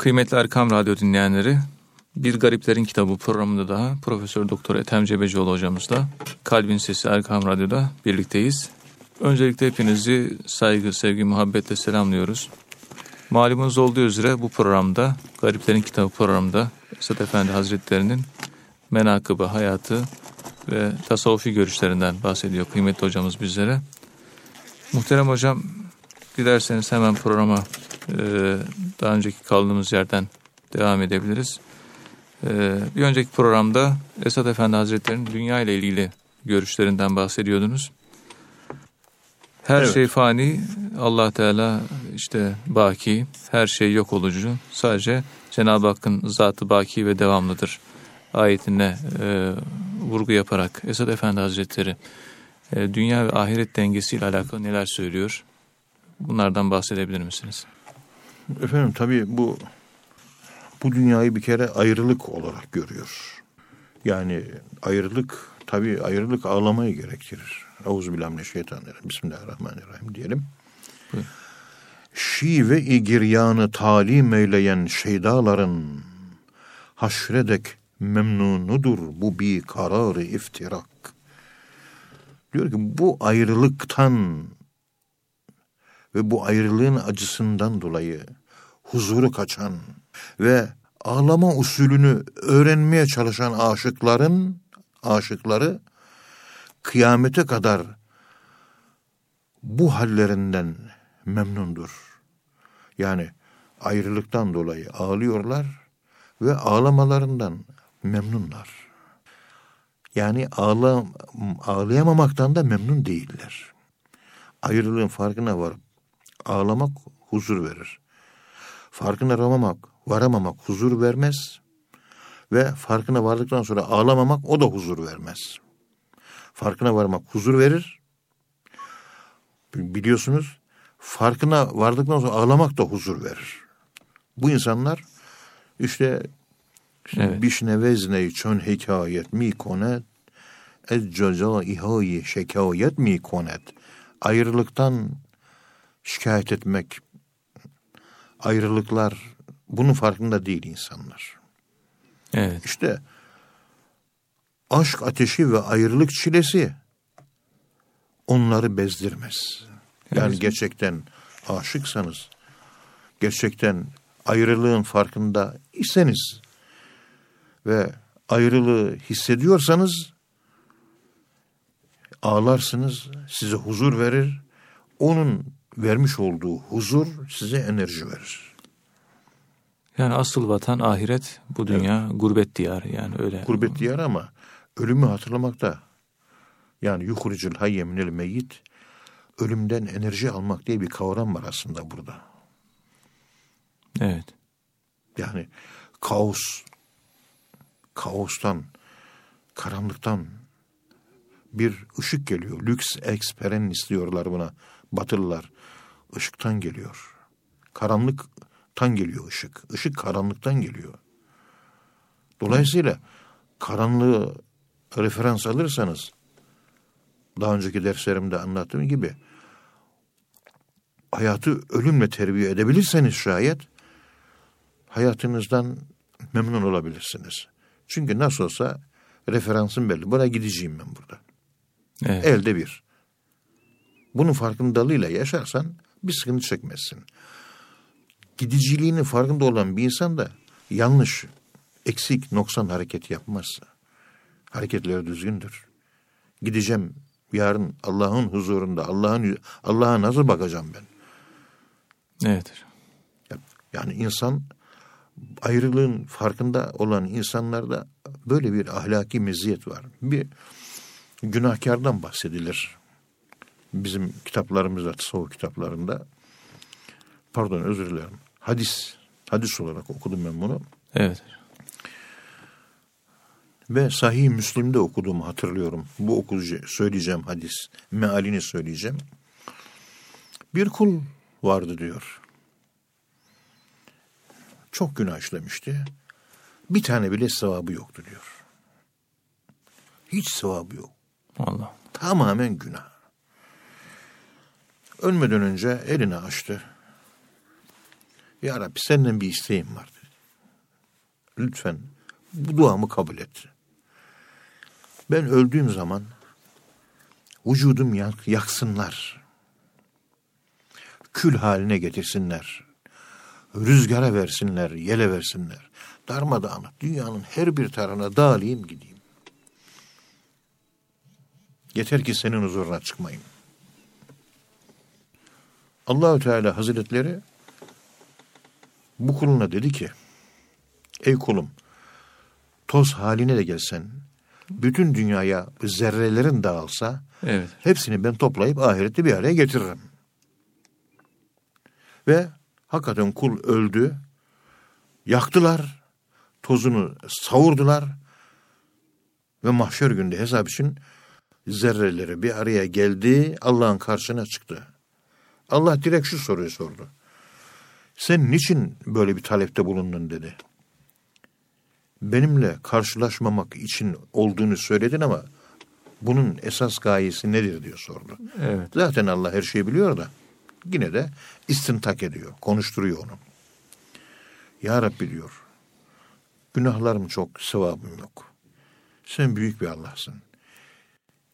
Kıymetli Erkam Radyo dinleyenleri, Bir Gariplerin Kitabı programında daha Profesör Doktor Ethem Cebecioğlu hocamızla Kalbin Sesi Erkam Radyo'da birlikteyiz. Öncelikle hepinizi saygı, sevgi, muhabbetle selamlıyoruz. Malumunuz olduğu üzere bu programda, Gariplerin Kitabı programında Esat Efendi Hazretleri'nin menakıbı, hayatı ve tasavvufi görüşlerinden bahsediyor kıymetli hocamız bizlere. Muhterem hocam, dilerseniz hemen programa daha önceki kaldığımız yerden devam edebiliriz. E, bir önceki programda Esat Efendi Hazretleri'nin dünya ile ilgili görüşlerinden bahsediyordunuz. Her Evet. şey fani, Allah Teala işte baki, her şey yok olucu. Sadece Cenab-ı Hakk'ın zatı baki ve devamlıdır. Ayetine e, vurgu yaparak Esad Efendi Hazretleri e, dünya ve ahiret dengesiyle alakalı neler söylüyor? Bunlardan bahsedebilir misiniz? Efendim tabii bu bu dünyayı bir kere ayrılık olarak görüyor. Yani ayrılık tabii ayrılık ağlamayı gerektirir. Euzubillahimineşşeytanirracim. Bismillahirrahmanirrahim diyelim. Şi ve giryanı talim eyleyen şeydaların haşredek memnunudur bu bir kararı iftirak. Diyor ki bu ayrılıktan ve bu ayrılığın acısından dolayı huzuru kaçan ve ağlama usulünü öğrenmeye çalışan aşıkların aşıkları kıyamete kadar bu hallerinden memnundur. Yani ayrılıktan dolayı ağlıyorlar ve ağlamalarından memnunlar. Yani ağla, ağlayamamaktan da memnun değiller. Ayrılığın farkına varıp ağlamak huzur verir. Farkına varamamak, varamamak huzur vermez ve farkına vardıktan sonra ağlamamak o da huzur vermez. Farkına varmak huzur verir. Biliyorsunuz farkına vardıktan sonra ağlamak da huzur verir. Bu insanlar işte Evet. bişne çön hikayet mi konet ez ihayi şekayet mi konet ayrılıktan şikayet etmek ayrılıklar bunun farkında değil insanlar. Evet. İşte aşk ateşi ve ayrılık çilesi onları bezdirmez. Yani Evet. gerçekten aşıksanız, gerçekten ayrılığın farkında iseniz ve ayrılığı hissediyorsanız ağlarsınız, size huzur verir. Onun vermiş olduğu huzur size enerji verir. Yani asıl vatan ahiret, bu dünya gurbet diyarı yani öyle. Gurbet diyar ama ölümü hatırlamakta. Yani yuhrucul hayye minel meyyit ölümden enerji almak diye bir kavram var aslında burada. Evet. Yani kaos, kaostan, karanlıktan bir ışık geliyor. Lüks eksperennis diyorlar buna Batılılar. Işıktan geliyor. Karanlıktan geliyor ışık. Işık karanlıktan geliyor. Dolayısıyla karanlığı referans alırsanız daha önceki derslerimde anlattığım gibi hayatı ölümle terbiye edebilirseniz şayet hayatınızdan memnun olabilirsiniz. Çünkü nasıl olsa referansım belli. Buraya gideceğim ben burada. Evet. Elde bir. Bunun farkındalığıyla yaşarsan bir sıkıntı çekmezsin. Gidiciliğinin farkında olan bir insan da yanlış, eksik, noksan hareket yapmaz. Hareketleri düzgündür. Gideceğim yarın Allah'ın huzurunda, Allah'ın Allah'a nasıl bakacağım ben? Evet. Yani insan ayrılığın farkında olan insanlarda böyle bir ahlaki meziyet var. Bir günahkardan bahsedilir. Bizim kitaplarımızda, tasavvuf kitaplarında. Pardon özür dilerim. Hadis, hadis olarak okudum ben bunu. Evet. Ve Sahih Müslim'de okuduğumu hatırlıyorum. Bu okuyucu söyleyeceğim hadis. Mealini söyleyeceğim. Bir kul vardı diyor. Çok günah işlemişti. Bir tane bile sevabı yoktu diyor. Hiç sevabı yok. Allah. Tamamen günah. Ölmeden önce elini açtı. Ya Rabbi senden bir isteğim var dedi. Lütfen bu duamı kabul et. Ben öldüğüm zaman vücudum yak, yaksınlar. Kül haline getirsinler. Rüzgara versinler, yele versinler. Darmadağınık dünyanın her bir tarafına dağılayım gideyim. Yeter ki senin huzuruna çıkmayayım. Allahü Teala Hazretleri bu kuluna dedi ki ey kulum toz haline de gelsen bütün dünyaya zerrelerin dağılsa Evet. hepsini ben toplayıp ahirette bir araya getiririm. Ve hakikaten kul öldü. Yaktılar. Tozunu savurdular. Ve mahşer günde hesap için zerreleri bir araya geldi. Allah'ın karşısına çıktı. Allah direkt şu soruyu sordu. Sen niçin böyle bir talepte bulundun dedi. Benimle karşılaşmamak için olduğunu söyledin ama bunun esas gayesi nedir diyor sordu. Evet. Zaten Allah her şeyi biliyor da yine de istintak ediyor, konuşturuyor onu. Ya Rabbi diyor, günahlarım çok, sevabım yok. Sen büyük bir Allah'sın.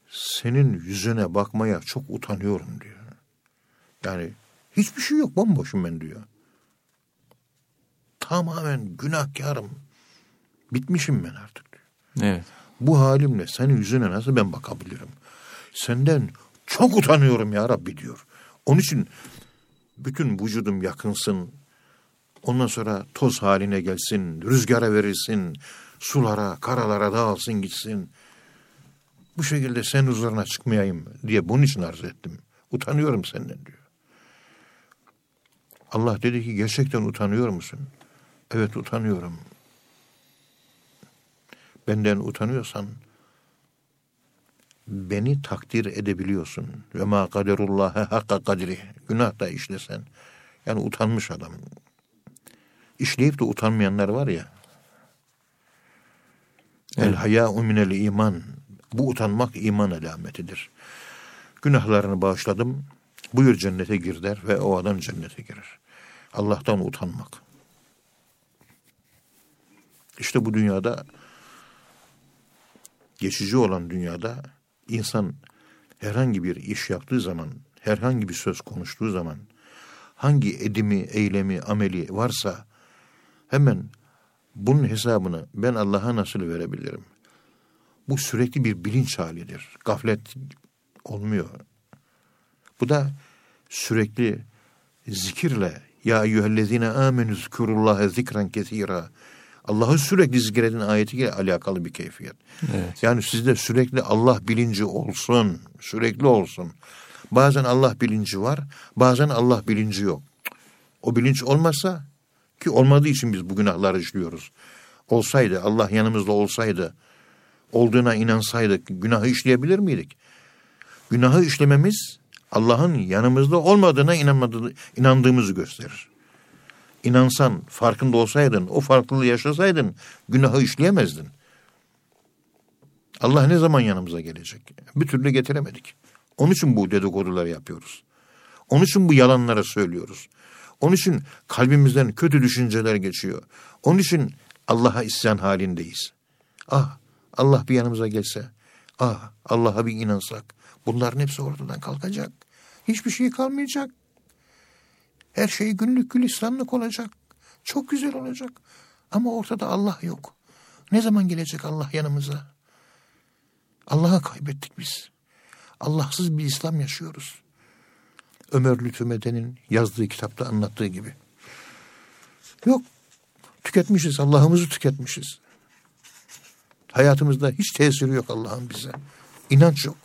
Senin yüzüne bakmaya çok utanıyorum diyor. Yani hiçbir şey yok, bomboşum ben diyor. Tamamen günahkarım. Bitmişim ben artık diyor. Evet. Bu halimle senin yüzüne nasıl ben bakabilirim? Senden çok utanıyorum ya Rabbi diyor. Onun için bütün vücudum yakınsın. Ondan sonra toz haline gelsin, rüzgara verilsin, sulara, karalara dağılsın gitsin. Bu şekilde sen huzuruna çıkmayayım diye bunun için arz ettim. Utanıyorum senden diyor. Allah dedi ki gerçekten utanıyor musun? Evet utanıyorum. Benden utanıyorsan beni takdir edebiliyorsun. Ve ma kaderullâhe hakka kadri. Günah da işlesen. Yani utanmış adam. İşleyip de utanmayanlar var ya. El hayâ'u minel iman. Bu utanmak iman alametidir. Günahlarını bağışladım. Buyur cennete gir der ve o adam cennete girer. Allah'tan utanmak. İşte bu dünyada geçici olan dünyada insan herhangi bir iş yaptığı zaman, herhangi bir söz konuştuğu zaman, hangi edimi, eylemi, ameli varsa hemen bunun hesabını ben Allah'a nasıl verebilirim? Bu sürekli bir bilinç halidir. Gaflet olmuyor. Bu da sürekli zikirle ya eyyühellezine amenü zikurullaha zikran kesira Allah'ı sürekli zikredin ayetiyle alakalı bir keyfiyet. Evet. Yani sizde sürekli Allah bilinci olsun, sürekli olsun. Bazen Allah bilinci var, bazen Allah bilinci yok. O bilinç olmazsa ki olmadığı için biz bu günahları işliyoruz. Olsaydı, Allah yanımızda olsaydı, olduğuna inansaydık günahı işleyebilir miydik? Günahı işlememiz Allah'ın yanımızda olmadığına inanmadığı, inandığımızı gösterir. İnansan, farkında olsaydın, o farklılığı yaşasaydın günahı işleyemezdin. Allah ne zaman yanımıza gelecek? Bir türlü getiremedik. Onun için bu dedikoduları yapıyoruz. Onun için bu yalanları söylüyoruz. Onun için kalbimizden kötü düşünceler geçiyor. Onun için Allah'a isyan halindeyiz. Ah Allah bir yanımıza gelse. Ah Allah'a bir inansak. Bunların hepsi ortadan kalkacak. Hiçbir şey kalmayacak. Her şey günlük gülistanlık olacak. Çok güzel olacak. Ama ortada Allah yok. Ne zaman gelecek Allah yanımıza? Allah'ı kaybettik biz. Allahsız bir İslam yaşıyoruz. Ömer Lütfü Meden'in yazdığı kitapta anlattığı gibi. Yok. Tüketmişiz. Allah'ımızı tüketmişiz. Hayatımızda hiç tesiri yok Allah'ın bize. İnanç yok.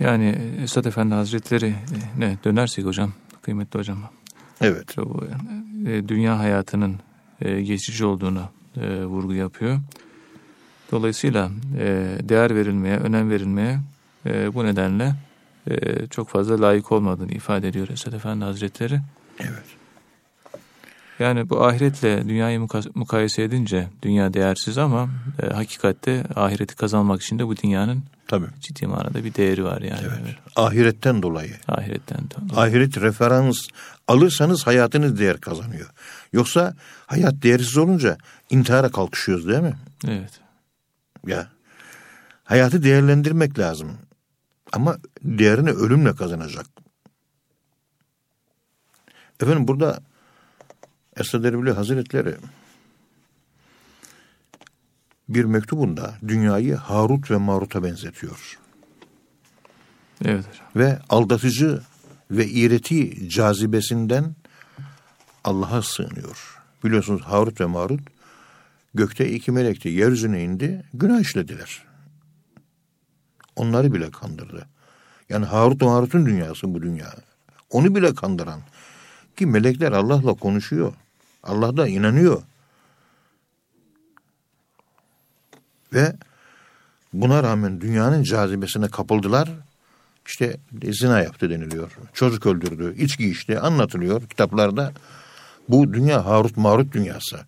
Yani Esad Efendi Hazretleri ne dönersek hocam, kıymetli hocam. Evet. E, dünya hayatının e, geçici olduğunu e, vurgu yapıyor. Dolayısıyla değer verilmeye, önem verilmeye bu nedenle çok fazla layık olmadığını ifade ediyor Esad Efendi Hazretleri. Evet. Yani bu ahiretle dünyayı muka- mukayese edince dünya değersiz ama e, hakikatte ahireti kazanmak için de bu dünyanın Tabii. Ciddi manada bir değeri var yani. Evet. Ahiretten dolayı. Ahiretten dolayı. Ahiret referans alırsanız hayatınız değer kazanıyor. Yoksa hayat değersiz olunca intihara kalkışıyoruz değil mi? Evet. Ya hayatı değerlendirmek lazım. Ama değerini ölümle kazanacak. Efendim burada Esad Erbil Hazretleri bir mektubunda dünyayı Harut ve Marut'a benzetiyor. Evet hocam. Ve aldatıcı ve iğreti cazibesinden Allah'a sığınıyor. Biliyorsunuz Harut ve Marut gökte iki melekti. Yeryüzüne indi, günah işlediler. Onları bile kandırdı. Yani Harut ve Marut'un dünyası bu dünya. Onu bile kandıran. Ki melekler Allah'la konuşuyor. Allah da inanıyor. Ve buna rağmen dünyanın cazibesine kapıldılar. İşte zina yaptı deniliyor. Çocuk öldürdü, içki içti anlatılıyor kitaplarda. Bu dünya Harut Marut dünyası.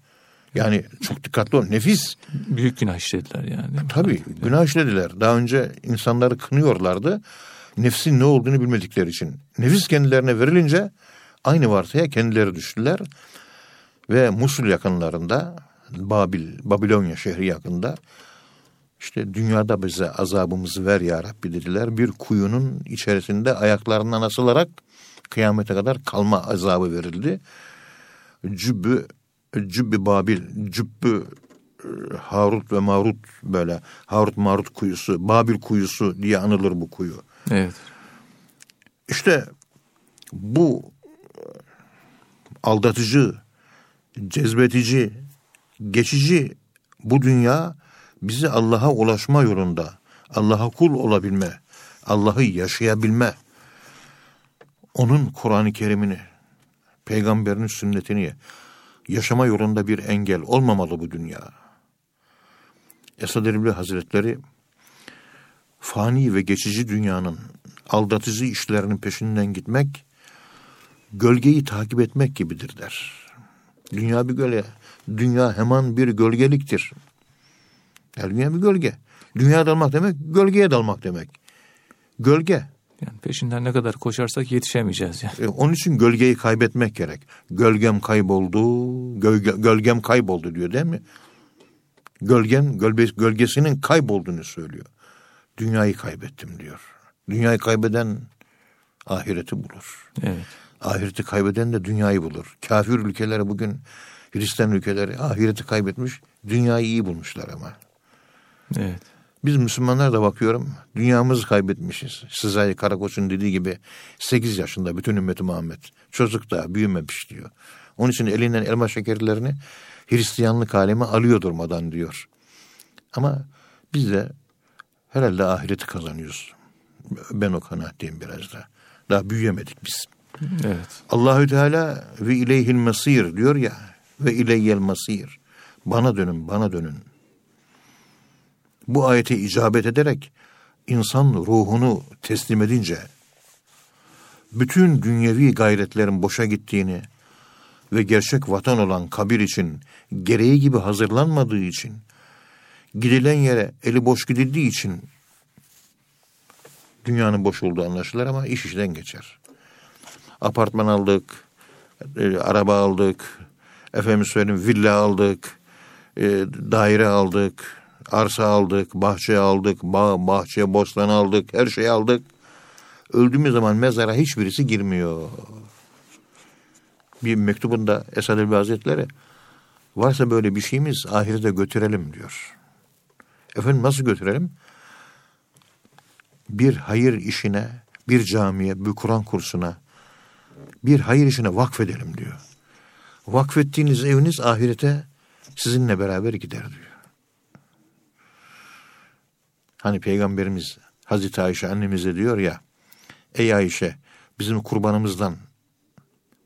Yani çok dikkatli ol. Nefis. Büyük günah işlediler yani. mi? Tabii günah işlediler. Daha önce insanları kınıyorlardı. Nefsin ne olduğunu bilmedikleri için. Nefis kendilerine verilince aynı vartaya kendileri düştüler. Ve Musul yakınlarında Babil, Babilonya şehri yakında işte dünyada bize azabımızı ver ya Rabbi dediler. Bir kuyunun içerisinde ayaklarından asılarak kıyamete kadar kalma azabı verildi. Cübbü, Cübbü Babil, Cübbü e, Harut ve Marut böyle Harut Marut kuyusu, Babil kuyusu diye anılır bu kuyu. Evet. İşte bu e, aldatıcı, cezbetici, geçici bu dünya bizi Allah'a ulaşma yolunda, Allah'a kul olabilme, Allah'ı yaşayabilme, onun Kur'an-ı Kerim'ini, peygamberinin sünnetini yaşama yolunda bir engel olmamalı bu dünya. Esad Erbil Hazretleri fani ve geçici dünyanın aldatıcı işlerinin peşinden gitmek, gölgeyi takip etmek gibidir der. Dünya bir gölge. Dünya hemen bir gölgeliktir. Yani dünya bir gölge. Dünya dalmak demek, gölgeye dalmak demek. Gölge. Yani peşinden ne kadar koşarsak yetişemeyeceğiz yani. E, onun için gölgeyi kaybetmek gerek. Gölgem kayboldu, gölge, gölgem kayboldu diyor değil mi? Gölgem, gölge, gölgesinin kaybolduğunu söylüyor. Dünyayı kaybettim diyor. Dünyayı kaybeden ahireti bulur. Evet. Ahireti kaybeden de dünyayı bulur. Kafir ülkeleri bugün Hristiyan ülkeleri ahireti kaybetmiş, dünyayı iyi bulmuşlar ama. Evet. Biz Müslümanlar da bakıyorum dünyamızı kaybetmişiz. Sezai Karakoç'un dediği gibi 8 yaşında bütün ümmeti Muhammed. Çocuk da büyümemiş diyor. Onun için elinden elma şekerlerini Hristiyanlık alemi alıyor durmadan diyor. Ama biz de herhalde ahireti kazanıyoruz. Ben o kanaatteyim biraz da. Daha büyüyemedik biz. Evet. Allahü Teala ve ileyhil masir diyor ya ve ileyyel masir. Bana dönün, bana dönün. Bu ayete icabet ederek insan ruhunu teslim edince bütün dünyevi gayretlerin boşa gittiğini ve gerçek vatan olan kabir için gereği gibi hazırlanmadığı için gidilen yere eli boş gidildiği için dünyanın boş olduğu anlaşılır ama iş işten geçer. Apartman aldık, e, araba aldık, efendim söyleyeyim villa aldık, e, daire aldık, arsa aldık, bahçe aldık, bağ, bahçe, bostan aldık, her şeyi aldık. Öldüğümüz zaman mezara hiçbirisi girmiyor. Bir mektubunda Esad Elbi Hazretleri varsa böyle bir şeyimiz ahirete götürelim diyor. Efendim nasıl götürelim? Bir hayır işine, bir camiye, bir Kur'an kursuna, bir hayır işine vakfedelim diyor. Vakfettiğiniz eviniz ahirete sizinle beraber gider diyor. Hani peygamberimiz Hazreti Ayşe annemize diyor ya, ey Ayşe bizim kurbanımızdan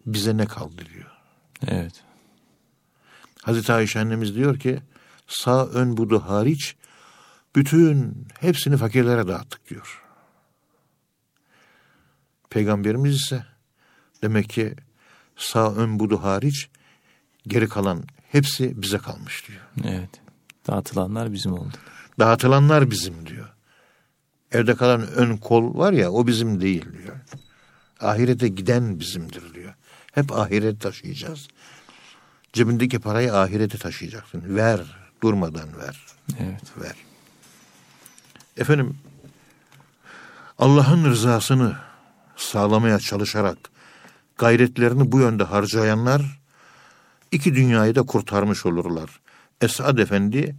bize ne kaldı diyor. Evet. Hazreti Ayşe annemiz diyor ki sağ ön budu hariç bütün hepsini fakirlere dağıttık diyor. Peygamberimiz ise demek ki sağ ön budu hariç geri kalan hepsi bize kalmış diyor. Evet. Dağıtılanlar bizim oldu. Dağıtılanlar bizim diyor. Evde kalan ön kol var ya o bizim değil diyor. Ahirete giden bizimdir diyor. Hep ahiret taşıyacağız. Cebindeki parayı ahirete taşıyacaksın. Ver, durmadan ver. Evet. Ver. Efendim, Allah'ın rızasını sağlamaya çalışarak gayretlerini bu yönde harcayanlar iki dünyayı da kurtarmış olurlar. Esad Efendi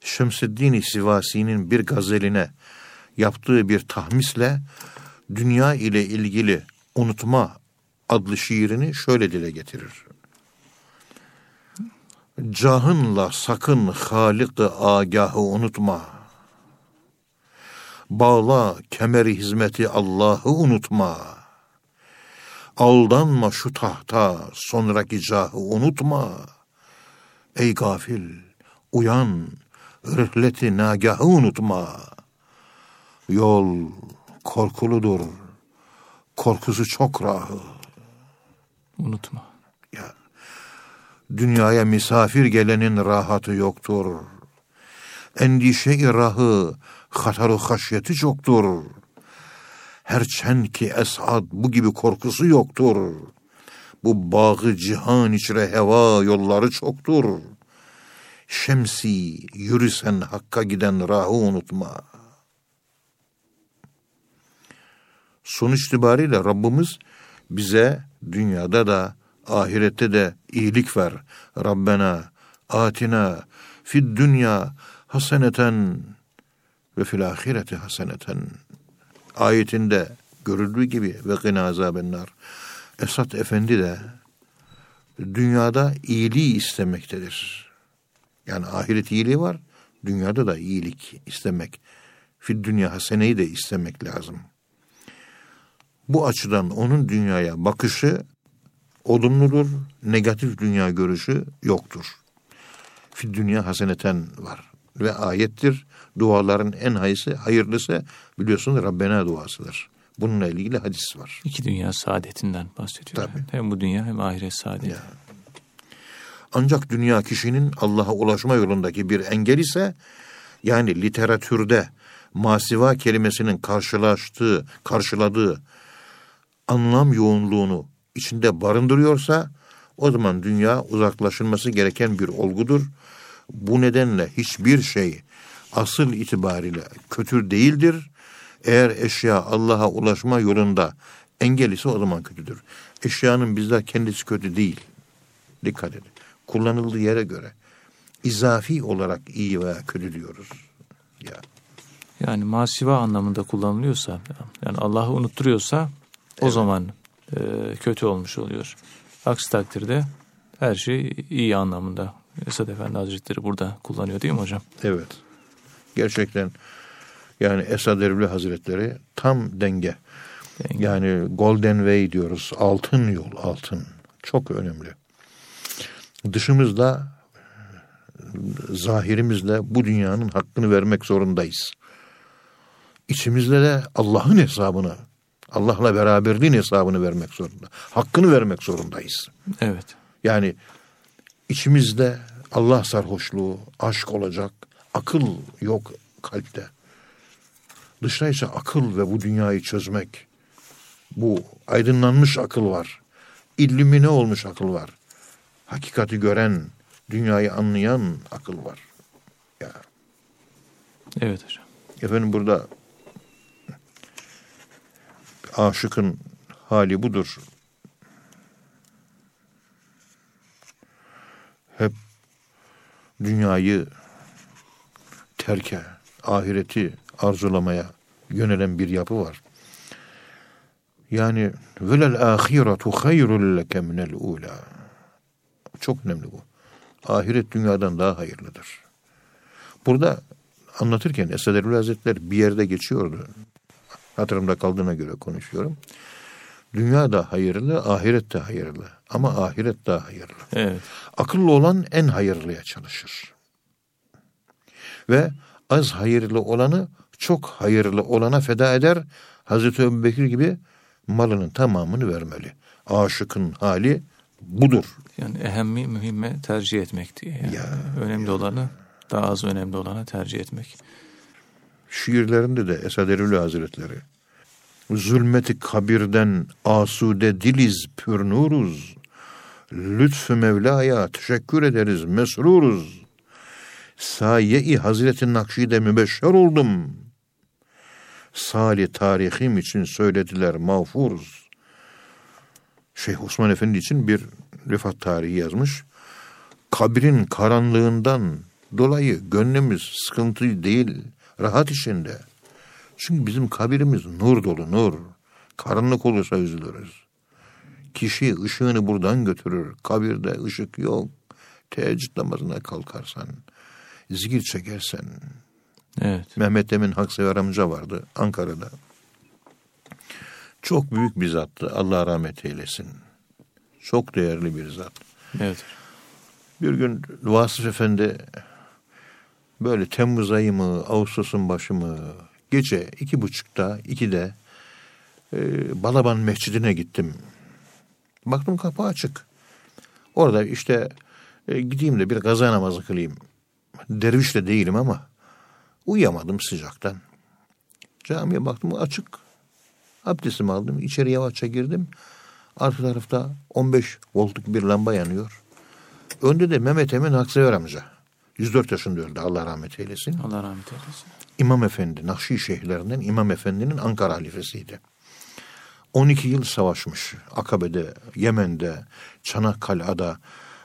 Şemseddin Sivasi'nin bir gazeline yaptığı bir tahmisle dünya ile ilgili unutma adlı şiirini şöyle dile getirir. Cahınla sakın Halık-ı agahı unutma. Bağla kemeri hizmeti Allah'ı unutma. Aldanma şu tahta sonraki cahı unutma. Ey gafil uyan rıhleti nagahı unutma. Yol korkuludur. Korkusu çok rahı. Unutma. Ya, dünyaya misafir gelenin rahatı yoktur. Endişe-i rahı, hatarı haşyeti çoktur. Herçen ki Esad bu gibi korkusu yoktur. Bu bağı cihan içre heva yolları çoktur. Şemsi yürüsen hakka giden rahı unutma. Sonuç itibariyle Rabbimiz bize dünyada da ahirette de iyilik ver. Rabbena atina fid dünya haseneten ve fil ahireti haseneten ayetinde görüldüğü gibi ve gına azabennar. Esat Efendi de dünyada iyiliği istemektedir. Yani ahiret iyiliği var, dünyada da iyilik istemek. Fid dünya haseneyi de istemek lazım. Bu açıdan onun dünyaya bakışı olumludur, negatif dünya görüşü yoktur. Fid dünya haseneten var ve ayettir. Duaların en hayırlısı, hayırlısı biliyorsun Rabbena duasıdır. Bununla ilgili hadis var. İki dünya saadetinden bahsediyor. Tabii. Hem bu dünya hem ahiret saadeti. Ya. Ancak dünya kişinin Allah'a ulaşma yolundaki bir engel ise yani literatürde masiva kelimesinin karşılaştığı, karşıladığı anlam yoğunluğunu içinde barındırıyorsa o zaman dünya uzaklaşılması gereken bir olgudur. Bu nedenle hiçbir şey asıl itibariyle kötü değildir. Eğer eşya Allah'a ulaşma yolunda engel ise o zaman kötüdür. Eşyanın bizde kendisi kötü değil. Dikkat edin. Kullanıldığı yere göre izafi olarak iyi veya kötü diyoruz. Ya. Yani masiva anlamında kullanılıyorsa, yani Allah'ı unutturuyorsa o Evet. zaman e, kötü olmuş oluyor. Aksi takdirde her şey iyi anlamında. Esad Efendi Hazretleri burada kullanıyor değil mi hocam? Evet. Gerçekten yani Esad Erbil Hazretleri tam denge. Denge. Yani Golden Way diyoruz. Altın yol, altın. Çok önemli. Dışımızda zahirimizle bu dünyanın hakkını vermek zorundayız. İçimizde de Allah'ın hesabını, Allah'la beraberliğin hesabını vermek zorunda. Hakkını vermek zorundayız. Evet. Yani içimizde Allah sarhoşluğu, aşk olacak, akıl yok kalpte. Dışta ise akıl ve bu dünyayı çözmek. Bu aydınlanmış akıl var. İllümine olmuş akıl var. Hakikati gören, dünyayı anlayan akıl var. Ya Evet hocam. efendim burada aşıkın hali budur. Hep dünyayı terke, ahireti arzulamaya yönelen bir yapı var. Yani velel ahiretu hayrul leke minel ula. Çok önemli bu. Ahiret dünyadan daha hayırlıdır. Burada anlatırken Esad Erbil Hazretleri bir yerde geçiyordu. Hatırımda kaldığına göre konuşuyorum. Dünya da hayırlı, ahiret de hayırlı. Ama ahiret daha hayırlı. Evet. Akıllı olan en hayırlıya çalışır. Ve az hayırlı olanı çok hayırlı olana feda eder. Hazreti Ebubekir gibi malının tamamını vermeli. Aşıkın hali budur. Yani ehemmi mühimme tercih etmek diye. Yani Ya. önemli olanı daha az önemli olana tercih etmek. şiirlerinde de Esad Erbil Hazretleri zulmeti kabirden asude diliz pür nuruz. Lütfü Mevla'ya teşekkür ederiz, mesruruz. Saye-i Hazreti Nakşi'de mübeşşer oldum. Sali tarihim için söylediler mağfuruz. Şeyh Osman Efendi için bir vefat tarihi yazmış. Kabrin karanlığından dolayı gönlümüz sıkıntı değil, rahat içinde. Çünkü bizim kabirimiz nur dolu, nur. Karanlık olursa üzülürüz. Kişi ışığını buradan götürür. Kabirde ışık yok. Teheccüd namazına kalkarsan, zikir çekersen. Evet. Mehmet Emin Haksever amca vardı Ankara'da. Çok büyük bir zattı. Allah rahmet eylesin. Çok değerli bir zat. Evet. Bir gün Vasıf Efendi böyle Temmuz ayı mı, Ağustos'un başı mı, gece iki buçukta, ikide e, Balaban Mescidi'ne gittim. Baktım kapı açık. Orada işte e, gideyim de bir gaza namazı kılayım. Derviş de değilim ama uyuyamadım sıcaktan. Camiye baktım açık. Abdestimi aldım. içeri yavaşça girdim. Arka tarafta 15 voltluk bir lamba yanıyor. Önde de Mehmet Emin Aksever amca. 104 yaşında öldü Allah rahmet eylesin. Allah rahmet eylesin. İmam Efendi, Nakşi şeyhlerinden İmam Efendi'nin Ankara halifesiydi. 12 yıl savaşmış. Akabe'de, Yemen'de, Çanakkale'de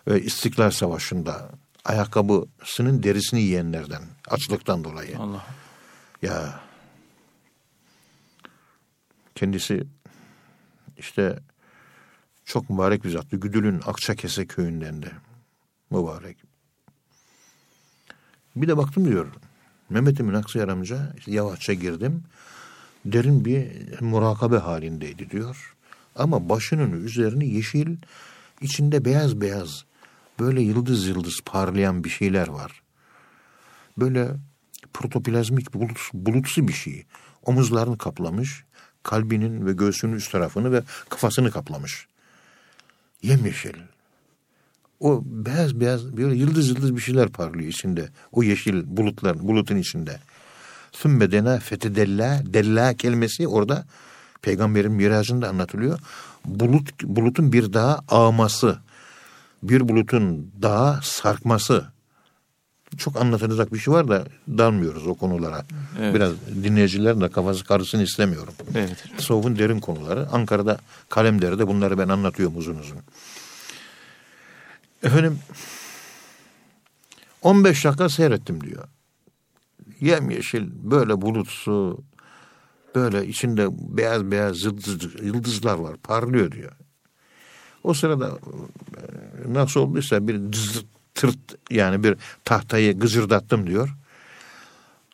ve İstiklal Savaşı'nda ayakkabısının derisini yiyenlerden açlıktan dolayı. Allah. Ya kendisi işte çok mübarek bir zattı. Güdül'ün Akçakese köyünden de mübarek. Bir de baktım diyor. Mehmet Emin Aksayar amca işte yavaşça girdim. Derin bir murakabe halindeydi diyor. Ama başının üzerini yeşil, içinde beyaz beyaz böyle yıldız yıldız parlayan bir şeyler var. Böyle protoplazmik bulut, bulutsu bir şey. Omuzlarını kaplamış, kalbinin ve göğsünün üst tarafını ve kafasını kaplamış. Yemyeşil. O beyaz beyaz böyle yıldız yıldız bir şeyler parlıyor içinde. O yeşil bulutlar, bulutun içinde. Sümme dena fetedella, della kelimesi orada peygamberin miracında anlatılıyor. Bulut, bulutun bir daha ağması, bir bulutun daha sarkması. Çok anlatılacak bir şey var da dalmıyoruz o konulara. Evet. Biraz dinleyicilerin de kafası karısını istemiyorum. Evet. Tasavvufun derin konuları. Ankara'da Kalemdere'de bunları ben anlatıyorum uzun uzun. Efendim 15 dakika seyrettim diyor. Yemyeşil böyle bulutsu böyle içinde beyaz beyaz yıldız, yıldızlar var parlıyor diyor. O sırada e, nasıl olduysa bir dız, tırt yani bir tahtayı gıcırdattım diyor.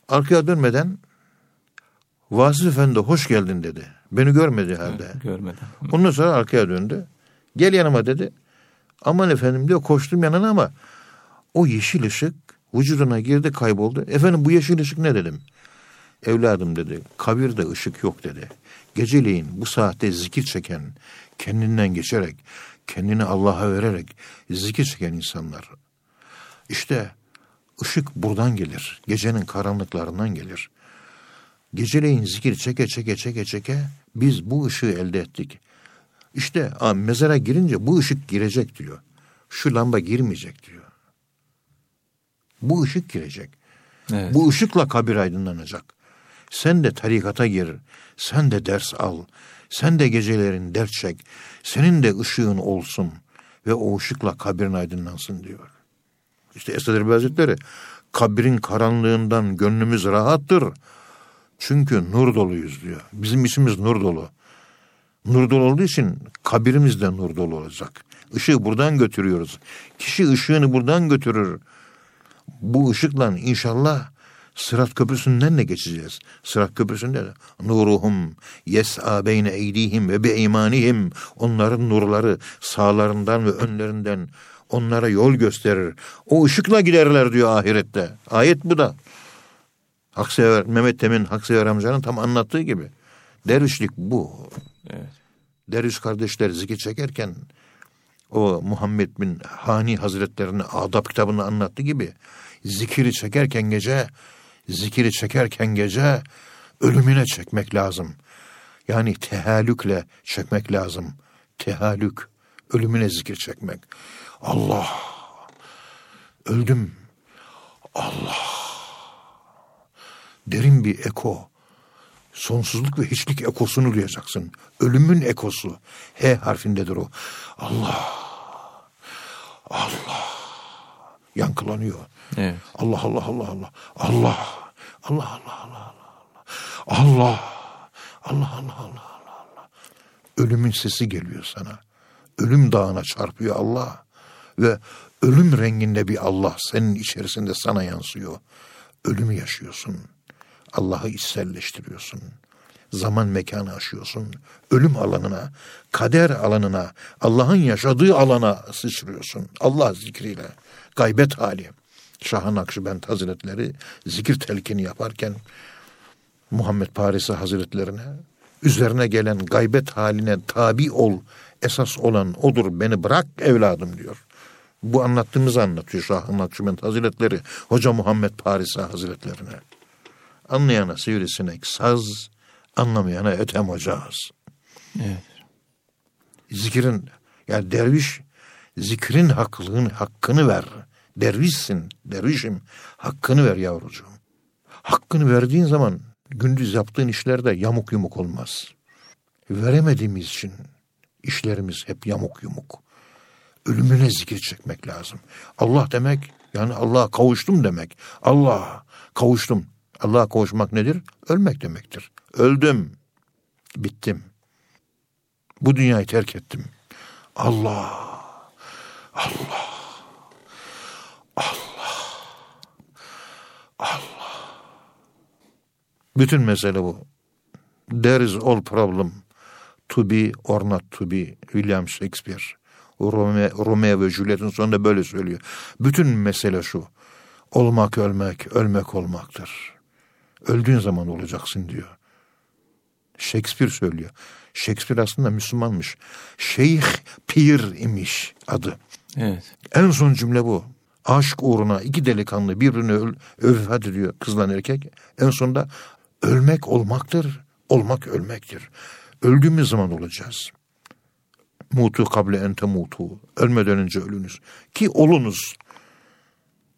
Arkaya dönmeden Vasıf Efendi hoş geldin dedi. Beni görmedi halde. Görmedim. Ondan sonra arkaya döndü. Gel yanıma dedi. Aman efendim diyor koştum yanına ama o yeşil ışık vücuduna girdi kayboldu. Efendim bu yeşil ışık ne dedim. Evladım dedi kabirde ışık yok dedi. Geceleyin bu saatte zikir çeken, kendinden geçerek, kendini Allah'a vererek zikir çeken insanlar. İşte ışık buradan gelir. Gecenin karanlıklarından gelir. Geceleyin zikir çeke çeke çeke çeke biz bu ışığı elde ettik. İşte a, mezara girince bu ışık girecek diyor. Şu lamba girmeyecek diyor. Bu ışık girecek. Evet. Bu ışıkla kabir aydınlanacak. Sen de tarikata gir. Sen de ders al. Sen de gecelerin dert çek. Senin de ışığın olsun. Ve o ışıkla kabirin aydınlansın diyor. İşte Esad Erbil Hazretleri kabrin karanlığından gönlümüz rahattır. Çünkü nur doluyuz diyor. Bizim içimiz nur dolu. Nur dolu olduğu için kabirimiz de nur dolu olacak. Işığı buradan götürüyoruz. Kişi ışığını buradan götürür. Bu ışıkla inşallah Sırat köprüsünden de geçeceğiz. Sırat köprüsünde de nuruhum yes'a beyne eydihim ve be imanihim onların nurları sağlarından ve önlerinden onlara yol gösterir. O ışıkla giderler diyor ahirette. Ayet bu da. Haksever, Mehmet Temin Haksever amcanın tam anlattığı gibi. Dervişlik bu. Evet. Derviş kardeşler zikir çekerken o Muhammed bin Hani Hazretlerine adab kitabını anlattığı gibi zikiri çekerken gece Zikiri çekerken gece ölümüne çekmek lazım. Yani tehalükle çekmek lazım. Tehalük, ölümüne zikir çekmek. Allah, öldüm. Allah. Derin bir eko. Sonsuzluk ve hiçlik ekosunu duyacaksın. Ölümün ekosu. H harfindedir o. Allah. Allah. Yankılanıyor. Evet. Allah Allah Allah Allah. Allah. Allah Allah Allah Allah. Allah. Allah Allah Allah Allah Allah. Ölümün sesi geliyor sana. Ölüm dağına çarpıyor Allah. Ve ölüm renginde bir Allah senin içerisinde sana yansıyor. Ölümü yaşıyorsun. Allah'ı içselleştiriyorsun. Zaman mekanı aşıyorsun. Ölüm alanına, kader alanına, Allah'ın yaşadığı alana sıçrıyorsun. Allah zikriyle. Gaybet hali. Şah-ı Nakşibend Hazretleri zikir telkini yaparken Muhammed Parisi Hazretlerine üzerine gelen gaybet haline tabi ol. Esas olan odur beni bırak evladım diyor. Bu anlattığımızı anlatıyor Şah-ı Nakşibend Hazretleri Hoca Muhammed Parisi Hazretlerine. Anlayana sivrisinek saz, anlamayana etem ocağız. Evet. Zikirin, yani derviş zikrin hakkının hakkını ver. Dervişsin, dervişim. Hakkını ver yavrucuğum. Hakkını verdiğin zaman gündüz yaptığın işlerde yamuk yumuk olmaz. Veremediğimiz için işlerimiz hep yamuk yumuk. Ölümüne zikir çekmek lazım. Allah demek yani Allah'a kavuştum demek. Allah kavuştum. Allah'a kavuşmak nedir? Ölmek demektir. Öldüm. Bittim. Bu dünyayı terk ettim. Allah. Allah. Allah. Allah. Bütün mesele bu. There is all problem to be or not to be William Shakespeare. Romeo, Romeo ve Juliet'in sonunda böyle söylüyor. Bütün mesele şu. Olmak ölmek, ölmek olmaktır. Öldüğün zaman olacaksın diyor. Shakespeare söylüyor. Shakespeare aslında Müslümanmış. Şeyh Pir imiş adı. Evet. En son cümle bu. Aşk uğruna iki delikanlı birbirini öl, öv diyor kızla erkek. En sonunda ölmek olmaktır, olmak ölmektir. Öldüğümüz zaman olacağız. Mutu kable ente mutu. Ölmeden önce ölünüz. Ki olunuz.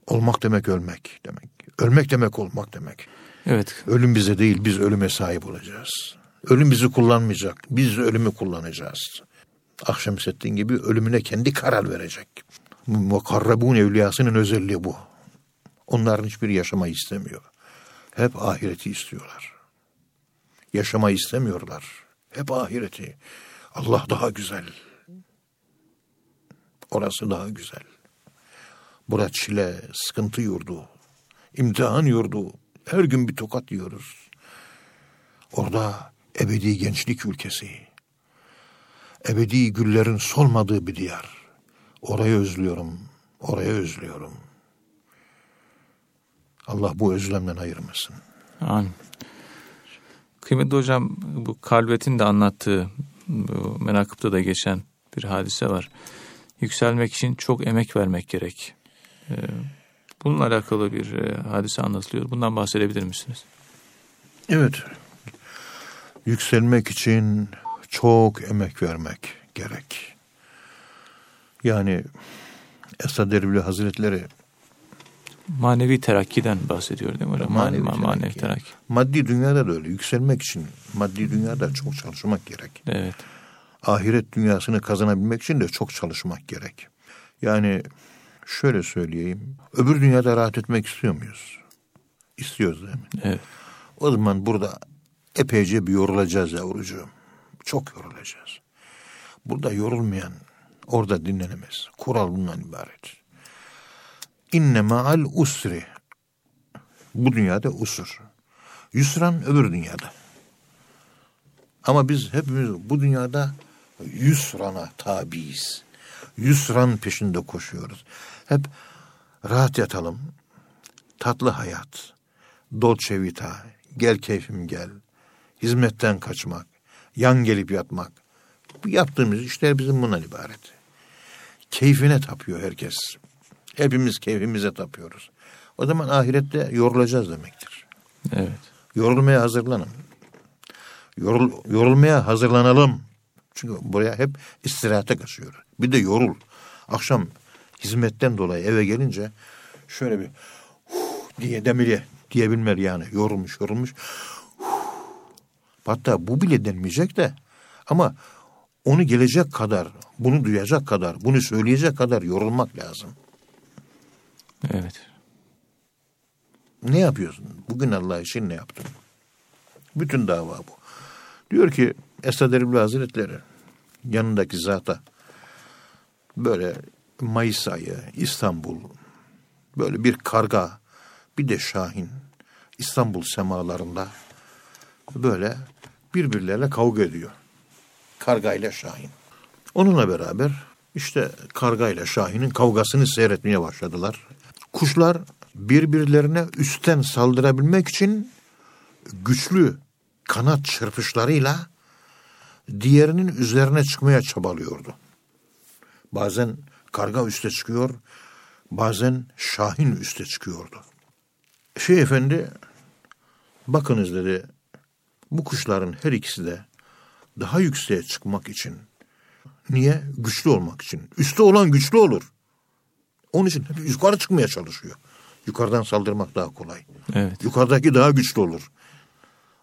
Olmak demek ölmek demek. Ölmek demek olmak demek. Evet. Ölüm bize değil biz ölüme sahip olacağız. Ölüm bizi kullanmayacak. Biz ölümü kullanacağız. Akşemseddin gibi ölümüne kendi karar verecek. Mukarrabun evliyasının özelliği bu. Onların hiçbir yaşamayı istemiyor. Hep ahireti istiyorlar. Yaşamayı istemiyorlar. Hep ahireti. Allah daha güzel. Orası daha güzel. Bura çile, sıkıntı yurdu. imtihan yurdu. Her gün bir tokat yiyoruz. Orada ebedi gençlik ülkesi. Ebedi güllerin solmadığı bir diyar. Orayı özlüyorum. Orayı özlüyorum. Allah bu özlemden ayırmasın. Amin. Kıymetli hocam bu Kalbet'in de anlattığı bu menakıpta da geçen bir hadise var. Yükselmek için çok emek vermek gerek. Ee, bununla alakalı bir e, hadise anlatılıyor. Bundan bahsedebilir misiniz? Evet. Yükselmek için çok emek vermek gerek. Yani Esad Erbil Hazretleri Manevi terakkiden bahsediyor değil mi hocam? Manevi Manevi, terakki. manevi terakki. maddi dünyada da öyle. Yükselmek için maddi dünyada çok çalışmak gerek. Evet. ahiret dünyasını kazanabilmek için de çok çalışmak gerek. Yani şöyle söyleyeyim. Öbür dünyada rahat etmek istiyor muyuz? İstiyoruz değil mi? Evet. O zaman burada epeyce bir yorulacağız yavrucuğum. Çok yorulacağız. Burada yorulmayan orada dinlenemez. Kural bundan ibaret. İnne ma'al usri. Bu dünyada usur. Yusran öbür dünyada. Ama biz hepimiz bu dünyada yusrana tabiiz. Yusran peşinde koşuyoruz. Hep rahat yatalım. Tatlı hayat. Dolce vita. Gel keyfim gel. Hizmetten kaçmak. Yan gelip yatmak. Bu yaptığımız işler bizim bundan ibaret. Keyfine tapıyor herkes. Hepimiz keyfimize tapıyoruz. O zaman ahirette yorulacağız demektir. Evet. Yorulmaya hazırlanın. Yorul, yorulmaya hazırlanalım. Çünkü buraya hep istirahate kaçıyor. Bir de yorul. Akşam hizmetten dolayı eve gelince şöyle bir huh diye demiri diyebilmeli yani. Yorulmuş yorulmuş. Huh. Hatta bu bile denmeyecek de ama onu gelecek kadar, bunu duyacak kadar, bunu söyleyecek kadar yorulmak lazım. Evet. Ne yapıyorsun? Bugün Allah için ne yaptın? Bütün dava bu. Diyor ki Esad Erbil Hazretleri yanındaki zata böyle Mayıs ayı İstanbul böyle bir karga bir de şahin İstanbul semalarında böyle birbirleriyle kavga ediyor. Karga ile şahin. Onunla beraber işte karga ile şahinin kavgasını seyretmeye başladılar. Kuşlar birbirlerine üstten saldırabilmek için güçlü kanat çırpışlarıyla diğerinin üzerine çıkmaya çabalıyordu. Bazen karga üste çıkıyor, bazen şahin üste çıkıyordu. Şey efendi, bakınız dedi, bu kuşların her ikisi de daha yükseğe çıkmak için, niye? Güçlü olmak için. Üste olan güçlü olur. Onun için yukarı çıkmaya çalışıyor. Yukarıdan saldırmak daha kolay. Evet. Yukarıdaki daha güçlü olur.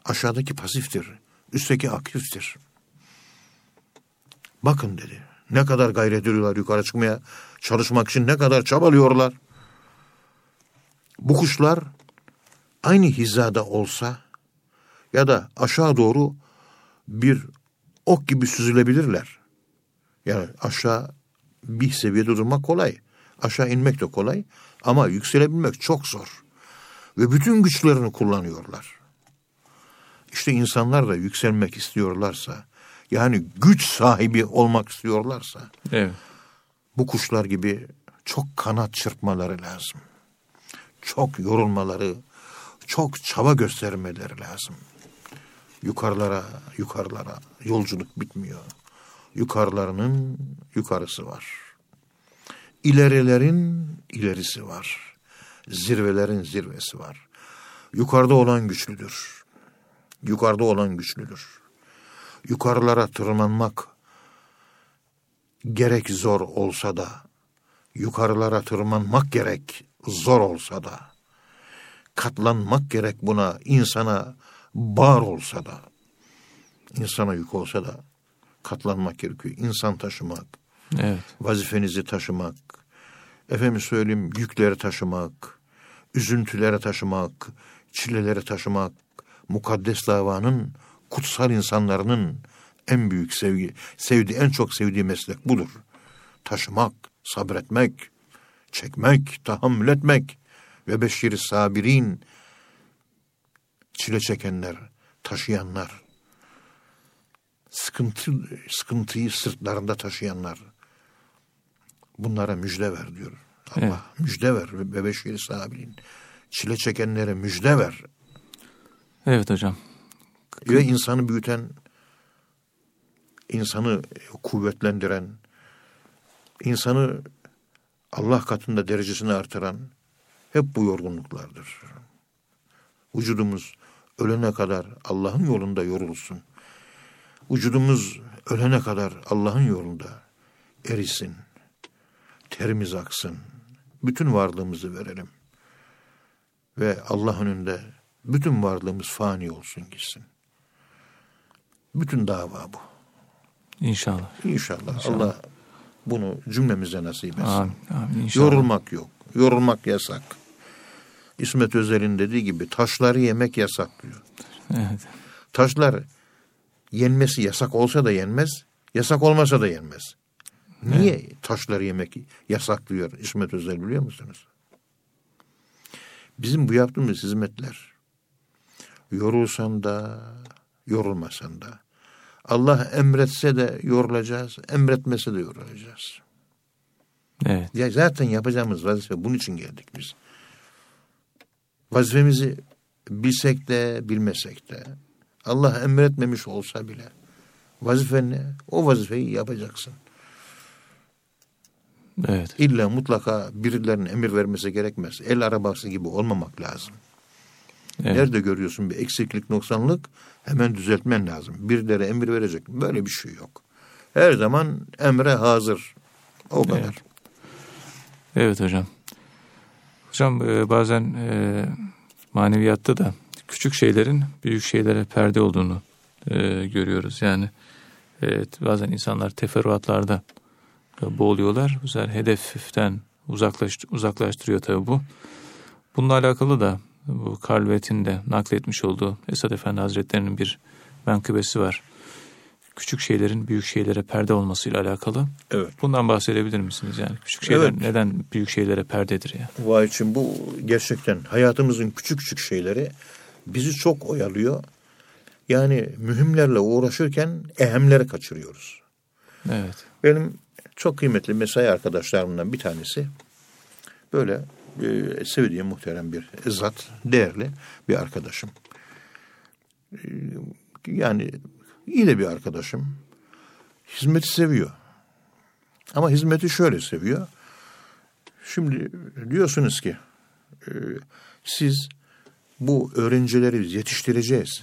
Aşağıdaki pasiftir. Üstteki aktiftir. Bakın dedi. Ne kadar gayret ediyorlar yukarı çıkmaya çalışmak için ne kadar çabalıyorlar. Bu kuşlar aynı hizada olsa ya da aşağı doğru bir ok gibi süzülebilirler. Yani aşağı bir seviyede durmak kolay. Aşağı inmek de kolay ama yükselebilmek çok zor. Ve bütün güçlerini kullanıyorlar. İşte insanlar da yükselmek istiyorlarsa, yani güç sahibi olmak istiyorlarsa, Evet. bu kuşlar gibi çok kanat çırpmaları lazım. Çok yorulmaları, çok çaba göstermeleri lazım. Yukarılara, yukarılara yolculuk bitmiyor. Yukarılarının yukarısı var. İlerilerin ilerisi var. Zirvelerin zirvesi var. Yukarıda olan güçlüdür. Yukarıda olan güçlüdür. Yukarılara tırmanmak gerek zor olsa da, yukarılara tırmanmak gerek zor olsa da, katlanmak gerek buna insana bağır olsa da, insana yük olsa da katlanmak gerekiyor. İnsan taşımak, Evet. vazifenizi taşımak, efendim söyleyeyim yükleri taşımak, üzüntüleri taşımak, çileleri taşımak, mukaddes davanın kutsal insanlarının en büyük sevgi, sevdiği, en çok sevdiği meslek budur. Taşımak, sabretmek, çekmek, tahammül etmek ve beşir sabirin, çile çekenler, taşıyanlar, sıkıntı, sıkıntıyı sırtlarında taşıyanlar, bunlara müjde ver diyor. Allah Evet. müjde ver ve beşir sabirin. Çile çekenlere müjde ver. Evet hocam. Ve insanı büyüten, insanı kuvvetlendiren, insanı Allah katında derecesini artıran hep bu yorgunluklardır. Vücudumuz ölene kadar Allah'ın yolunda yorulsun. Vücudumuz ölene kadar Allah'ın yolunda erisin. Terimiz aksın. Bütün varlığımızı verelim. Ve Allah önünde bütün varlığımız fani olsun gitsin. Bütün dava bu. İnşallah. İnşallah, Allah bunu cümlemize nasip etsin. Amin. Amin. İnşallah. Yorulmak yok. Yorulmak yasak. İsmet Özel'in dediği gibi taşları yemek yasak diyor. Evet. Taşlar yenmesi yasak olsa da yenmez, yasak olmasa da yenmez. Niye taşları yemek yasaklıyor İsmet Özel biliyor musunuz? Bizim bu yaptığımız hizmetler yorulsan da yorulmasan da Allah emretse de yorulacağız, emretmese de yorulacağız. Evet. Ya zaten yapacağımız vazife bunun için geldik biz. Vazifemizi bilsek de bilmesek de Allah emretmemiş olsa bile vazifen ne? O vazifeyi yapacaksın. Evet. İlla mutlaka birilerinin emir vermesi gerekmez. El arabası gibi olmamak lazım. Evet. Nerede görüyorsun bir eksiklik, noksanlık hemen düzeltmen lazım. Birileri emir verecek. Böyle bir şey yok. Her zaman emre hazır. O kadar. Evet. Evet hocam. Hocam e, bazen e, maneviyatta da küçük şeylerin büyük şeylere perde olduğunu e, görüyoruz. Yani evet, bazen insanlar teferruatlarda boğuluyorlar. Bu sefer hedeften uzaklaş, uzaklaştırıyor tabii bu. Bununla alakalı da bu Karl de nakletmiş olduğu Esad Efendi Hazretleri'nin bir menkıbesi var. Küçük şeylerin büyük şeylere perde olmasıyla alakalı. Evet. Bundan bahsedebilir misiniz yani? Küçük şeyler Evet. neden büyük şeylere perdedir ya? Vay için bu gerçekten hayatımızın küçük küçük şeyleri bizi çok oyalıyor. Yani mühimlerle uğraşırken ehemleri kaçırıyoruz. Evet. Benim çok kıymetli mesai arkadaşlarımdan bir tanesi böyle e, sevdiğim muhterem bir zat, değerli bir arkadaşım. E, yani iyi de bir arkadaşım. Hizmeti seviyor. Ama hizmeti şöyle seviyor. Şimdi diyorsunuz ki e, siz bu öğrencileri yetiştireceğiz.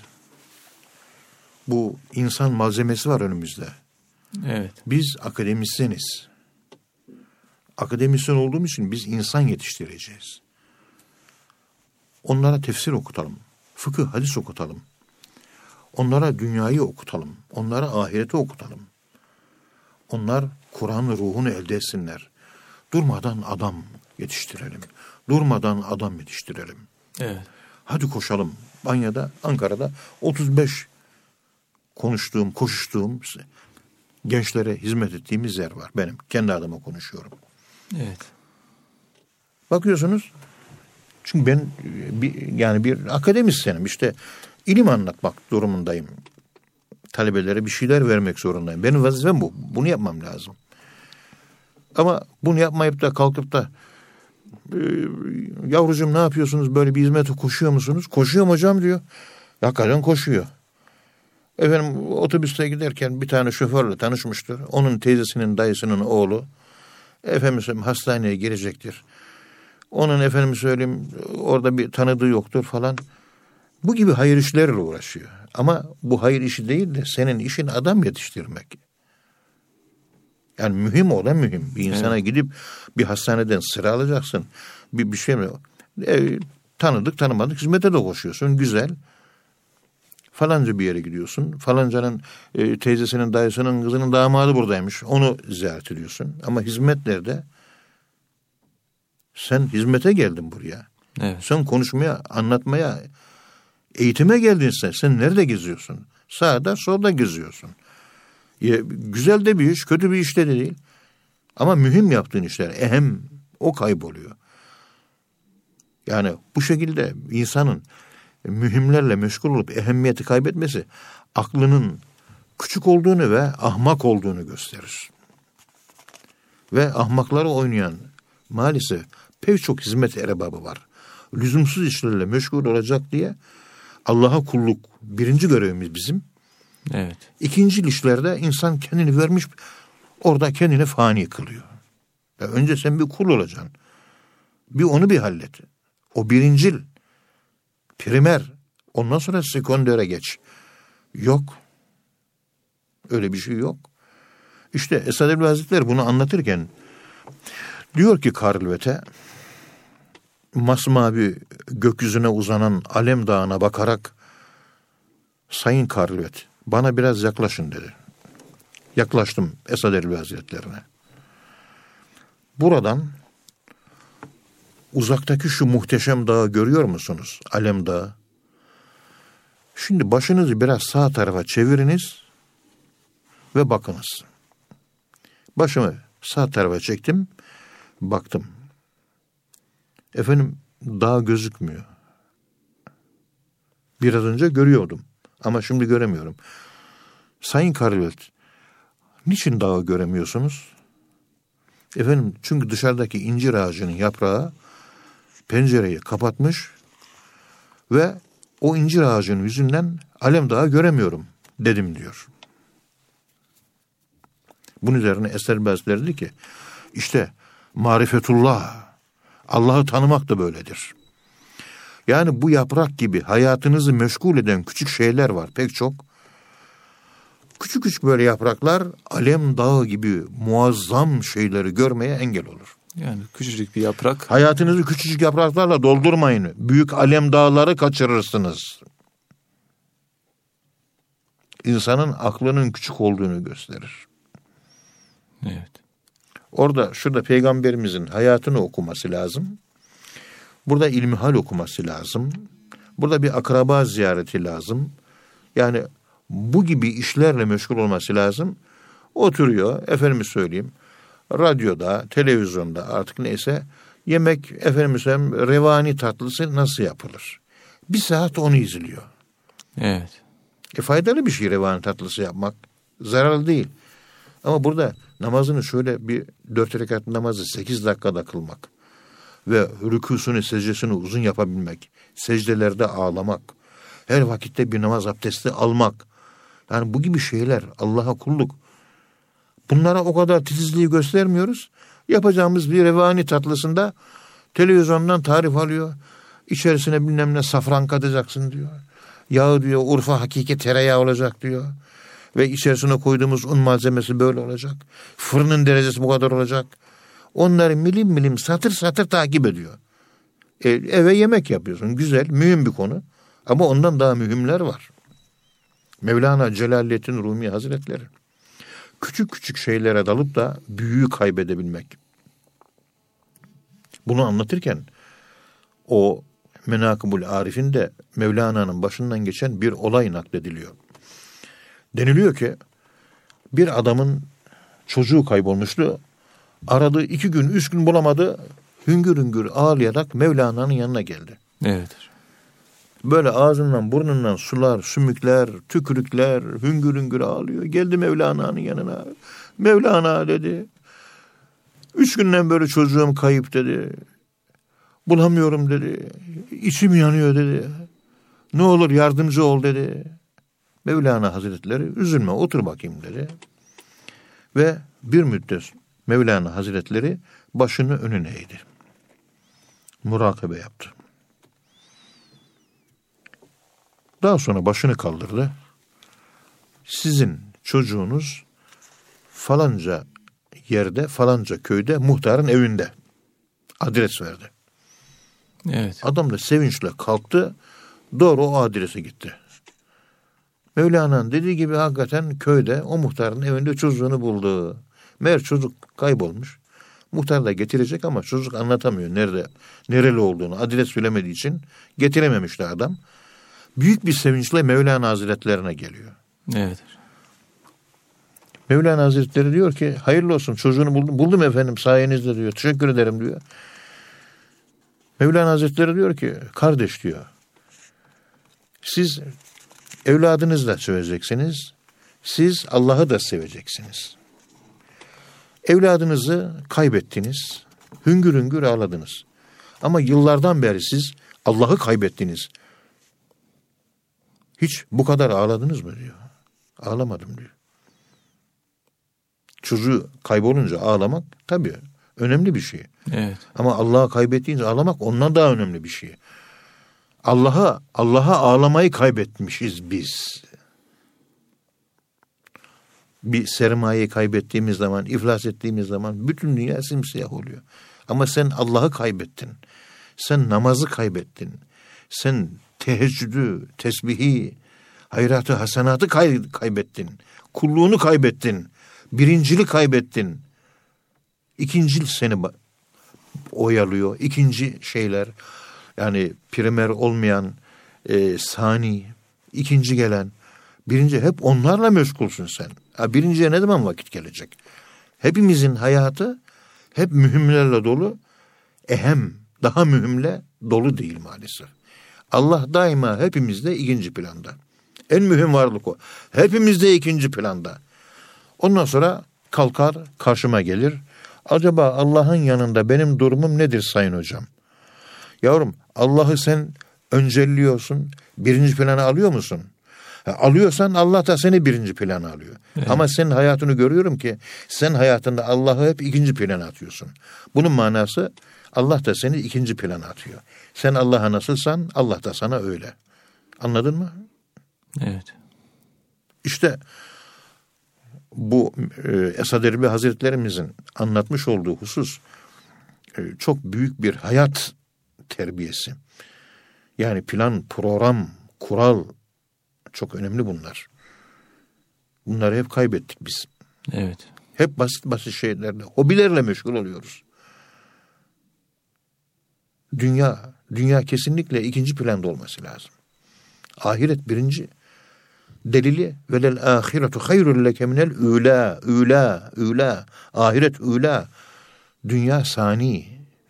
Bu insan malzemesi var önümüzde. Evet. Biz akademisyeniz. Akademisyen olduğumuz için biz insan yetiştireceğiz. Onlara tefsir okutalım. Fıkıh, hadis okutalım. Onlara dünyayı okutalım. Onlara ahireti okutalım. Onlar Kur'an'ın ruhunu elde etsinler. Durmadan adam yetiştirelim. Durmadan adam yetiştirelim. Evet. Hadi koşalım. Banya'da, Ankara'da 35 konuştuğum, koşuştuğum gençlere hizmet ettiğimiz yer var. Benim kendi adıma konuşuyorum. Evet. Bakıyorsunuz çünkü ben e, bir, yani bir akademisyenim işte ilim anlatmak durumundayım. Talebelere bir şeyler vermek zorundayım. Benim vazifem bu. Bunu yapmam lazım. Ama bunu yapmayıp da kalkıp da e, yavrucuğum ne yapıyorsunuz böyle bir hizmete koşuyor musunuz? Koşuyorum hocam diyor. Hakikaten koşuyor. Efendim otobüste giderken bir tane şoförle tanışmıştır. Onun teyzesinin dayısının oğlu. Efendim söyleyeyim, hastaneye girecektir. Onun efendim söyleyeyim orada bir tanıdığı yoktur falan. Bu gibi hayır işlerle uğraşıyor. Ama bu hayır işi değil de senin işin adam yetiştirmek. Yani mühim olan mühim. Bir insana gidip bir hastaneden sıra alacaksın. Bir, bir şey mi? E, tanıdık tanımadık hizmete de koşuyorsun. Güzel. Falanca bir yere gidiyorsun. Falancanın e, teyzesinin, dayısının, kızının damadı buradaymış. Onu ziyaret ediyorsun. Ama hizmet nerede? Sen hizmete geldin buraya. Evet. Sen konuşmaya, anlatmaya, eğitime geldin sen. Sen nerede geziyorsun? Sağda, solda geziyorsun. Ya, güzel de bir iş, kötü bir iş de değil. Ama mühim yaptığın işler, ehem, o kayboluyor. Yani bu şekilde insanın mühimlerle meşgul olup ehemmiyeti kaybetmesi aklının küçük olduğunu ve ahmak olduğunu gösterir. Ve ahmakları oynayan maalesef pek çok hizmet erbabı var. Lüzumsuz işlerle meşgul olacak diye Allah'a kulluk birinci görevimiz bizim. Evet. İkinci işlerde insan kendini vermiş orada kendini fani kılıyor. Ya önce sen bir kul olacaksın. Bir onu bir hallet. O birincil. Primer. Ondan sonra sekondere geç. Yok. Öyle bir şey yok. İşte Esad Erbil Hazretleri bunu anlatırken diyor ki Karlvet'e masmavi gökyüzüne uzanan Alem Dağı'na bakarak Sayın Karlvet bana biraz yaklaşın dedi. Yaklaştım Esad Erbil Hazretlerine. Buradan uzaktaki şu muhteşem dağı görüyor musunuz? Alem Dağı. Şimdi başınızı biraz sağ tarafa çeviriniz ve bakınız. Başımı sağ tarafa çektim, baktım. Efendim dağ gözükmüyor. Biraz önce görüyordum ama şimdi göremiyorum. Sayın Karlvet, niçin dağı göremiyorsunuz? Efendim çünkü dışarıdaki incir ağacının yaprağı pencereyi kapatmış ve o incir ağacının yüzünden alem dağı göremiyorum dedim diyor. Bunun üzerine Eser Bezler dedi ki işte Marifetullah. Allah'ı tanımak da böyledir. Yani bu yaprak gibi hayatınızı meşgul eden küçük şeyler var pek çok. Küçük küçük böyle yapraklar alem dağı gibi muazzam şeyleri görmeye engel olur. Yani küçücük bir yaprak. Hayatınızı küçücük yapraklarla doldurmayın. Büyük alem dağları kaçırırsınız. İnsanın aklının küçük olduğunu gösterir. Evet. Orada şurada peygamberimizin hayatını okuması lazım. Burada ilmihal okuması lazım. Burada bir akraba ziyareti lazım. Yani bu gibi işlerle meşgul olması lazım. Oturuyor, efendim söyleyeyim, radyoda, televizyonda artık neyse yemek, efendim söyleyeyim, revani tatlısı nasıl yapılır? Bir saat onu izliyor. Evet. E faydalı bir şey revani tatlısı yapmak. Zararlı değil. Ama burada namazını şöyle bir dört rekat namazı sekiz dakikada kılmak ve rükûsunu, secdesini uzun yapabilmek, secdelerde ağlamak, her vakitte bir namaz abdesti almak. Yani bu gibi şeyler Allah'a kulluk. Bunlara o kadar titizliği göstermiyoruz. Yapacağımız bir revani tatlısında televizyondan tarif alıyor. İçerisine bilmem ne safran katacaksın diyor. Yağı diyor Urfa hakiki tereyağı olacak diyor. Ve içerisine koyduğumuz un malzemesi böyle olacak. Fırının derecesi bu kadar olacak. Onları milim milim satır satır takip ediyor. E, eve yemek yapıyorsun. Güzel, mühim bir konu. Ama ondan daha mühimler var. Mevlana Celaleddin Rumi Hazretleri. Küçük küçük şeylere dalıp da büyüğü kaybedebilmek. Bunu anlatırken o Menakibul Arif'in de Mevlana'nın başından geçen bir olay naklediliyor. Deniliyor ki bir adamın çocuğu kaybolmuştu. Aradı iki gün, üç gün bulamadı. Hüngür hüngür ağlayarak Mevlana'nın yanına geldi. Evet. Böyle ağzından burnundan sular, sümükler, tükürükler, hüngür hüngür ağlıyor. Geldi Mevlana'nın yanına. Mevlana dedi. Üç günden böyle çocuğum kayıp dedi. Bulamıyorum dedi. İçim yanıyor dedi. Ne olur yardımcı ol dedi. Mevlana Hazretleri üzülme otur bakayım dedi. Ve bir müddet Mevlana Hazretleri başını önüne eğdi. Murakabe yaptı. Daha sonra başını kaldırdı. Sizin çocuğunuz falanca yerde, falanca köyde, muhtarın evinde. Adres verdi. Evet. Adam da sevinçle kalktı. Doğru o adrese gitti. Mevlana'nın dediği gibi hakikaten köyde o muhtarın evinde çocuğunu buldu. Meğer çocuk kaybolmuş. Muhtar da getirecek ama çocuk anlatamıyor nerede, nereli olduğunu. Adres söylemediği için getirememişti adam. Büyük bir sevinçle Mevlana Hazretlerine geliyor. Evet. Mevlana Hazretleri diyor ki hayırlı olsun çocuğunu buldum. Buldum efendim sayenizde diyor. Teşekkür ederim diyor. Mevlana Hazretleri diyor ki kardeş diyor. Siz evladınızla seveceksiniz. Siz Allah'ı da seveceksiniz. Evladınızı kaybettiniz. Hüngür hüngür ağladınız. Ama yıllardan beri siz Allah'ı kaybettiniz. Hiç bu kadar ağladınız mı diyor. Ağlamadım diyor. Çocuğu kaybolunca ağlamak tabii önemli bir şey. Evet. Ama Allah'ı kaybettiğince ağlamak ondan daha önemli bir şey. Allah'a Allah'a ağlamayı kaybetmişiz biz. Bir sermayeyi kaybettiğimiz zaman, iflas ettiğimiz zaman bütün dünya simsiyah oluyor. Ama sen Allah'ı kaybettin. Sen namazı kaybettin. Sen teheccüdü, tesbihi, hayratı, hasenatı kay- kaybettin. Kulluğunu kaybettin. Birincili kaybettin. İkincil seni oyalıyor. İkinci şeyler yani primer olmayan e, sani, ikinci gelen, birinci hep onlarla meşgulsün sen. Ha, birinciye ne zaman vakit gelecek? Hepimizin hayatı hep mühimlerle dolu, ehem, daha mühimle dolu değil maalesef. Allah daima hepimizde ikinci planda. En mühim varlık o. Hepimizde ikinci planda. Ondan sonra kalkar karşıma gelir. Acaba Allah'ın yanında benim durumum nedir sayın hocam? Yavrum Allah'ı sen öncelliyorsun, birinci plana alıyor musun? Alıyorsan Allah da seni birinci plana alıyor. Evet. Ama senin hayatını görüyorum ki sen hayatında Allah'ı hep ikinci plana atıyorsun. Bunun manası Allah da seni ikinci plana atıyor. Sen Allah'a nasılsan Allah da sana öyle. Anladın mı? Evet. İşte bu e, Esad Erbil Hazretlerimizin anlatmış olduğu husus e, çok büyük bir hayat terbiyesi. Yani plan, program, kural çok önemli bunlar. Bunları hep kaybettik biz. Evet. Hep basit basit şeylerle, hobilerle meşgul oluyoruz. Dünya, dünya kesinlikle ikinci planda olması lazım. Ahiret birinci. Delili velel ahiretu hayrul leke minel üla, üla, üla. Ahiret üla. Dünya sani.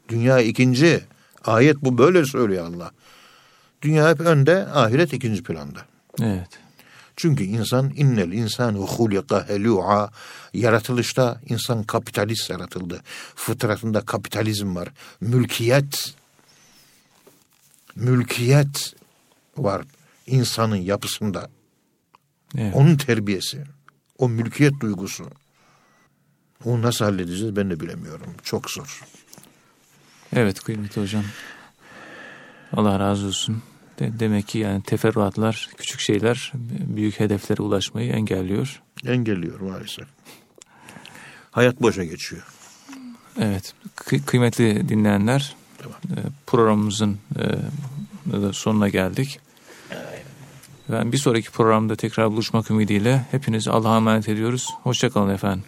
Dünya ikinci. Ayet bu böyle söylüyor Allah. Dünya hep önde, ahiret ikinci planda. Evet. Çünkü insan innel insanu hulika helu'a yaratılışta insan kapitalist yaratıldı. Fıtratında kapitalizm var. Mülkiyet mülkiyet var insanın yapısında. Evet. Onun terbiyesi, o mülkiyet duygusu. Onu nasıl halledeceğiz ben de bilemiyorum. Çok zor. Evet kıymetli hocam. Allah razı olsun. De, demek ki yani teferruatlar, küçük şeyler büyük hedeflere ulaşmayı engelliyor. Engelliyor maalesef. Hayat boşa geçiyor. Evet. Kı- kıymetli dinleyenler tamam. E, programımızın e, sonuna geldik. Ben bir sonraki programda tekrar buluşmak ümidiyle hepinizi Allah'a emanet ediyoruz. Hoşçakalın efendim.